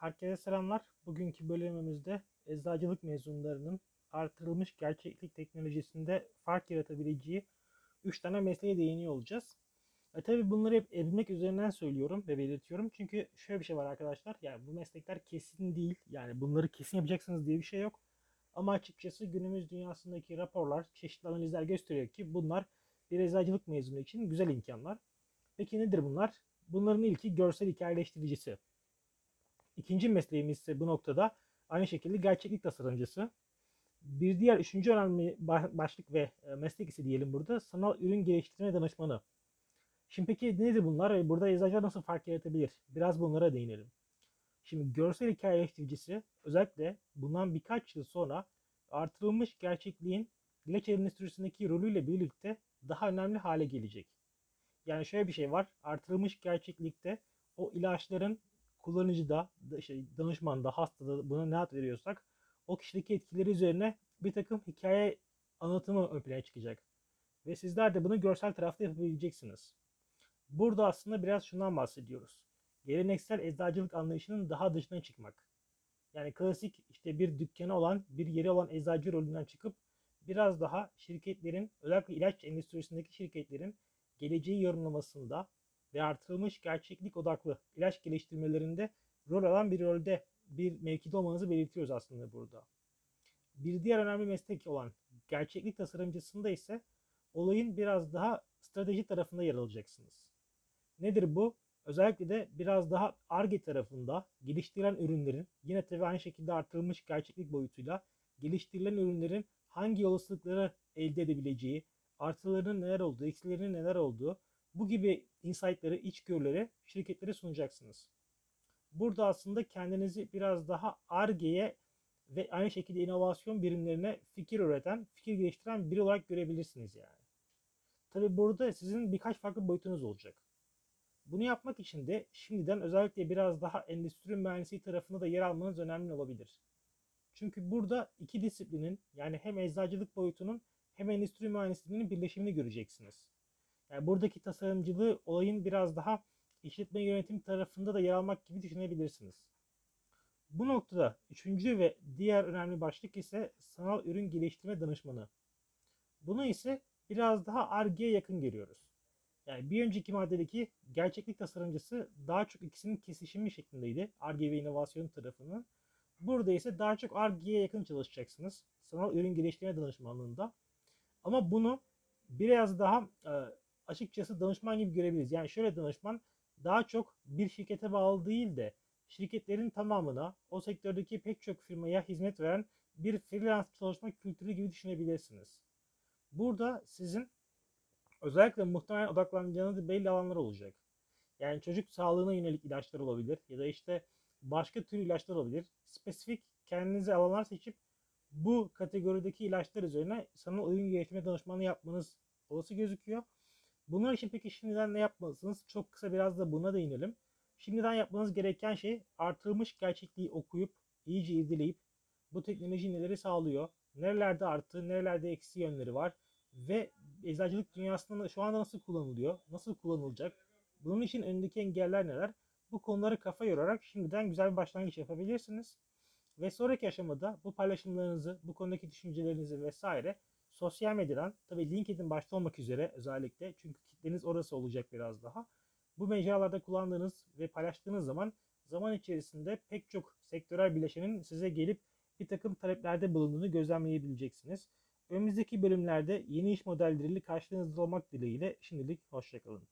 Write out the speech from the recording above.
Herkese selamlar. Bugünkü bölümümüzde eczacılık mezunlarının artırılmış gerçeklik teknolojisinde fark yaratabileceği 3 tane mesleğe değiniyor olacağız. E tabi bunları hep evlilik üzerinden söylüyorum ve belirtiyorum. Çünkü şöyle bir şey var arkadaşlar. Yani bu meslekler kesin değil. Yani bunları kesin yapacaksınız diye bir şey yok. Ama açıkçası günümüz dünyasındaki raporlar, çeşitli analizler gösteriyor ki bunlar bir eczacılık mezunu için güzel imkanlar. Peki nedir bunlar? Bunların ilki görsel hikayeleştiricisi. İkinci mesleğimiz ise bu noktada aynı şekilde gerçeklik tasarımcısı. Bir diğer üçüncü önemli ba- başlık ve e, meslek ise diyelim burada sanal ürün geliştirme danışmanı. Şimdi peki nedir bunlar ve burada eczacılar nasıl fark yaratabilir? Biraz bunlara değinelim. Şimdi görsel hikayeleştiricisi özellikle bundan birkaç yıl sonra artırılmış gerçekliğin ilaç endüstrisindeki rolüyle birlikte daha önemli hale gelecek. Yani şöyle bir şey var. Artırılmış gerçeklikte o ilaçların kullanıcıda, da- işte danışmanda, hastada buna ne ad veriyorsak o kişideki etkileri üzerine bir takım hikaye anlatımı ön plana çıkacak. Ve sizler de bunu görsel tarafta yapabileceksiniz. Burada aslında biraz şundan bahsediyoruz. Geleneksel eczacılık anlayışının daha dışına çıkmak. Yani klasik işte bir dükkanı olan, bir yeri olan eczacı rolünden çıkıp biraz daha şirketlerin, özellikle ilaç endüstrisindeki şirketlerin geleceği yorumlamasında ve artırılmış gerçeklik odaklı ilaç geliştirmelerinde rol alan bir rolde bir mevkide olmanızı belirtiyoruz aslında burada. Bir diğer önemli meslek olan gerçeklik tasarımcısında ise olayın biraz daha strateji tarafında yer alacaksınız. Nedir bu? Özellikle de biraz daha ARGE tarafında geliştirilen ürünlerin yine tabii aynı şekilde artırılmış gerçeklik boyutuyla geliştirilen ürünlerin hangi olasılıkları elde edebileceği, artılarının neler olduğu, eksilerinin neler olduğu bu gibi insight'ları, içgörüleri şirketlere sunacaksınız. Burada aslında kendinizi biraz daha ARGE'ye ve aynı şekilde inovasyon birimlerine fikir üreten, fikir geliştiren biri olarak görebilirsiniz yani. Tabi burada sizin birkaç farklı boyutunuz olacak. Bunu yapmak için de şimdiden özellikle biraz daha endüstri mühendisliği tarafında da yer almanız önemli olabilir. Çünkü burada iki disiplinin yani hem eczacılık boyutunun hem endüstri mühendisliğinin birleşimini göreceksiniz. Yani buradaki tasarımcılığı olayın biraz daha işletme yönetim tarafında da yer almak gibi düşünebilirsiniz. Bu noktada üçüncü ve diğer önemli başlık ise sanal ürün geliştirme danışmanı. Bunu ise biraz daha Ar-Ge'ye yakın görüyoruz. Yani bir önceki maddedeki gerçeklik tasarımcısı daha çok ikisinin kesişimi şeklindeydi. Ar-Ge ve inovasyon tarafının. Burada ise daha çok Ar-Ge'ye yakın çalışacaksınız. Sanal ürün geliştirme danışmanlığında. Ama bunu biraz daha e, açıkçası danışman gibi görebiliriz. Yani şöyle danışman daha çok bir şirkete bağlı değil de şirketlerin tamamına o sektördeki pek çok firmaya hizmet veren bir freelance çalışma kültürü gibi düşünebilirsiniz. Burada sizin özellikle muhtemelen odaklanacağınız belli alanlar olacak. Yani çocuk sağlığına yönelik ilaçlar olabilir ya da işte başka tür ilaçlar olabilir. Spesifik kendinize alanlar seçip bu kategorideki ilaçlar üzerine sanal ürün geliştirme danışmanlığı yapmanız olası gözüküyor. Bunlar için peki şimdiden ne yapmalısınız? Çok kısa biraz da buna değinelim. Şimdiden yapmanız gereken şey artırılmış gerçekliği okuyup, iyice irdeleyip bu teknoloji neleri sağlıyor, nerelerde artı, nerelerde eksi yönleri var ve eczacılık dünyasında şu anda nasıl kullanılıyor, nasıl kullanılacak, bunun için önündeki engeller neler? Bu konuları kafa yorarak şimdiden güzel bir başlangıç yapabilirsiniz. Ve sonraki aşamada bu paylaşımlarınızı, bu konudaki düşüncelerinizi vesaire sosyal medyadan, tabii LinkedIn başta olmak üzere özellikle çünkü kitleniz orası olacak biraz daha. Bu mecralarda kullandığınız ve paylaştığınız zaman zaman içerisinde pek çok sektörel bileşenin size gelip bir takım taleplerde bulunduğunu gözlemleyebileceksiniz. Önümüzdeki bölümlerde yeni iş modelleriyle karşınızda olmak dileğiyle şimdilik hoşçakalın.